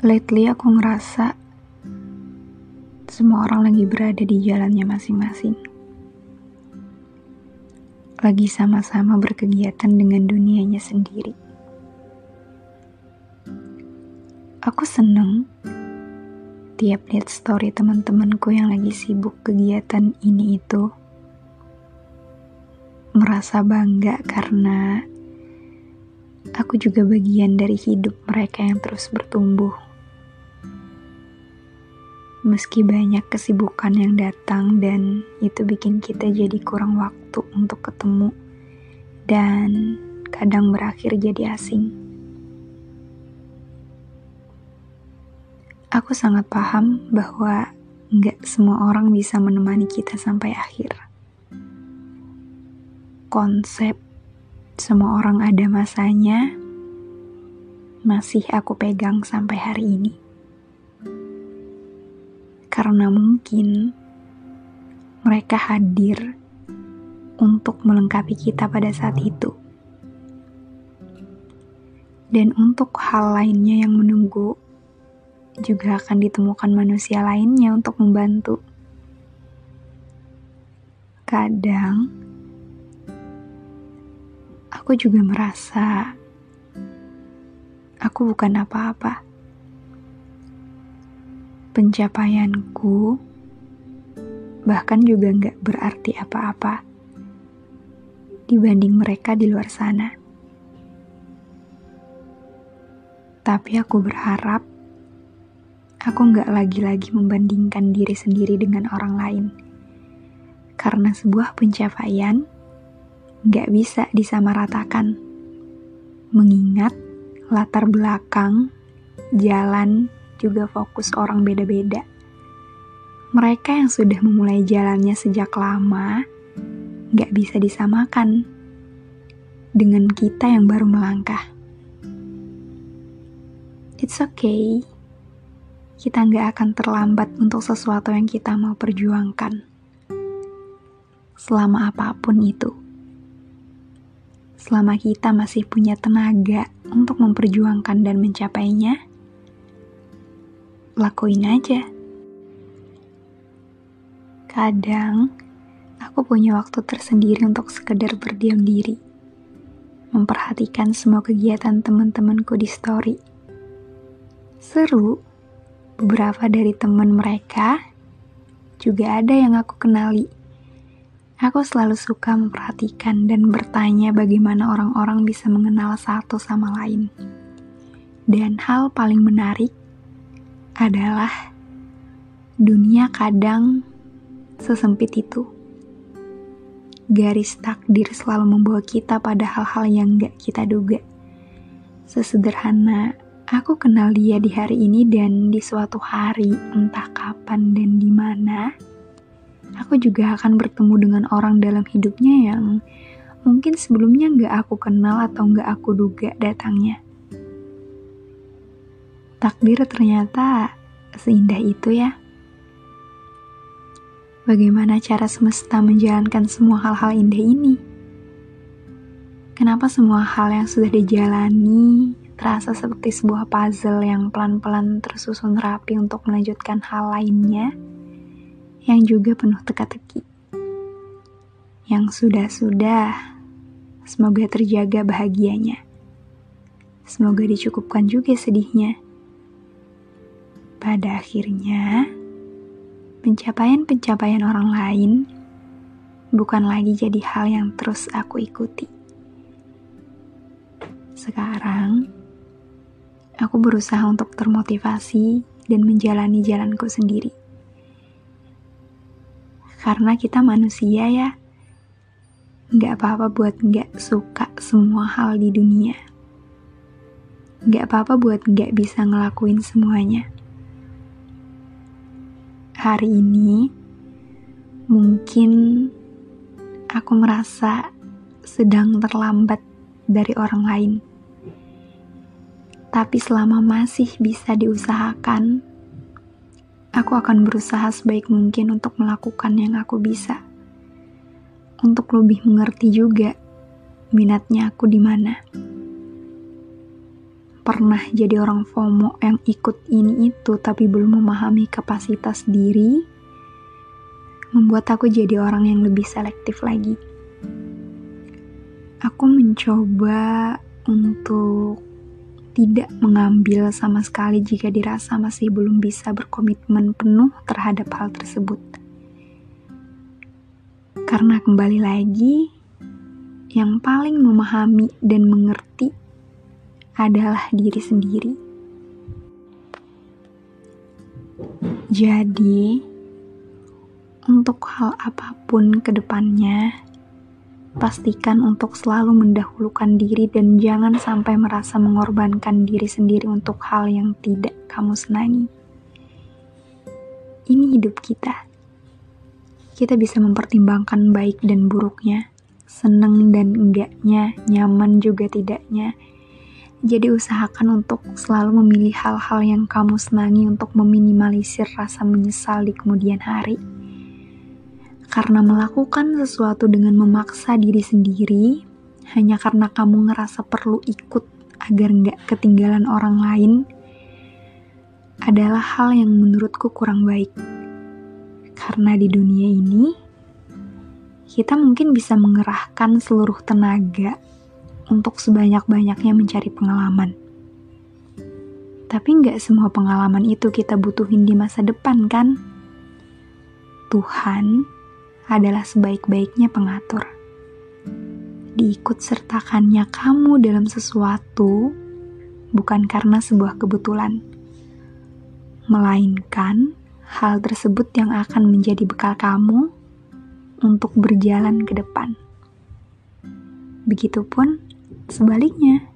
Lately aku ngerasa semua orang lagi berada di jalannya masing-masing. Lagi sama-sama berkegiatan dengan dunianya sendiri. Aku seneng tiap lihat story teman-temanku yang lagi sibuk kegiatan ini itu. Merasa bangga karena aku juga bagian dari hidup mereka yang terus bertumbuh. Meski banyak kesibukan yang datang dan itu bikin kita jadi kurang waktu untuk ketemu dan kadang berakhir jadi asing. Aku sangat paham bahwa nggak semua orang bisa menemani kita sampai akhir. Konsep semua orang ada masanya, masih aku pegang sampai hari ini. Karena mungkin mereka hadir untuk melengkapi kita pada saat itu. Dan untuk hal lainnya yang menunggu, juga akan ditemukan manusia lainnya untuk membantu. Kadang, aku juga merasa aku bukan apa-apa. Pencapaianku bahkan juga nggak berarti apa-apa dibanding mereka di luar sana. Tapi aku berharap aku nggak lagi-lagi membandingkan diri sendiri dengan orang lain. Karena sebuah pencapaian gak bisa disamaratakan. Mengingat latar belakang, jalan, juga fokus orang beda-beda. Mereka yang sudah memulai jalannya sejak lama, gak bisa disamakan dengan kita yang baru melangkah. It's okay, kita gak akan terlambat untuk sesuatu yang kita mau perjuangkan. Selama apa pun itu selama kita masih punya tenaga untuk memperjuangkan dan mencapainya, lakuin aja. Kadang, aku punya waktu tersendiri untuk sekedar berdiam diri, memperhatikan semua kegiatan teman-temanku di story. Seru, beberapa dari teman mereka juga ada yang aku kenali Aku selalu suka memperhatikan dan bertanya bagaimana orang-orang bisa mengenal satu sama lain. Dan hal paling menarik adalah dunia kadang sesempit itu. Garis takdir selalu membawa kita pada hal-hal yang gak kita duga. Sesederhana, aku kenal dia di hari ini dan di suatu hari, entah kapan dan di mana, aku juga akan bertemu dengan orang dalam hidupnya yang mungkin sebelumnya nggak aku kenal atau nggak aku duga datangnya. Takdir ternyata seindah itu ya. Bagaimana cara semesta menjalankan semua hal-hal indah ini? Kenapa semua hal yang sudah dijalani terasa seperti sebuah puzzle yang pelan-pelan tersusun rapi untuk melanjutkan hal lainnya? yang juga penuh teka-teki. Yang sudah-sudah, semoga terjaga bahagianya. Semoga dicukupkan juga sedihnya. Pada akhirnya, pencapaian-pencapaian orang lain bukan lagi jadi hal yang terus aku ikuti. Sekarang, aku berusaha untuk termotivasi dan menjalani jalanku sendiri. Karena kita manusia ya. Gak apa-apa buat gak suka semua hal di dunia. Gak apa-apa buat gak bisa ngelakuin semuanya. Hari ini, mungkin aku merasa sedang terlambat dari orang lain. Tapi selama masih bisa diusahakan, Aku akan berusaha sebaik mungkin untuk melakukan yang aku bisa. Untuk lebih mengerti juga minatnya aku di mana. Pernah jadi orang FOMO yang ikut ini itu tapi belum memahami kapasitas diri, membuat aku jadi orang yang lebih selektif lagi. Aku mencoba untuk tidak mengambil sama sekali jika dirasa masih belum bisa berkomitmen penuh terhadap hal tersebut. Karena kembali lagi, yang paling memahami dan mengerti adalah diri sendiri. Jadi, untuk hal apa pun ke depannya, pastikan untuk selalu mendahulukan diri dan jangan sampai merasa mengorbankan diri sendiri untuk hal yang tidak kamu senangi. Ini hidup kita. Kita bisa mempertimbangkan baik dan buruknya, seneng dan enggaknya, nyaman juga tidaknya, jadi usahakan untuk selalu memilih hal-hal yang kamu senangi untuk meminimalisir rasa menyesal di kemudian hari. Karena melakukan sesuatu dengan memaksa diri sendiri, hanya karena kamu ngerasa perlu ikut agar nggak ketinggalan orang lain, adalah hal yang menurutku kurang baik. Karena di dunia ini, kita mungkin bisa mengerahkan seluruh tenaga untuk sebanyak-banyaknya mencari pengalaman. Tapi nggak semua pengalaman itu kita butuhin di masa depan kan? Tuhan adalah sebaik-baiknya pengatur. Diikut sertakannya kamu dalam sesuatu bukan karena sebuah kebetulan, melainkan hal tersebut yang akan menjadi bekal kamu untuk berjalan ke depan. Begitupun Sebaliknya,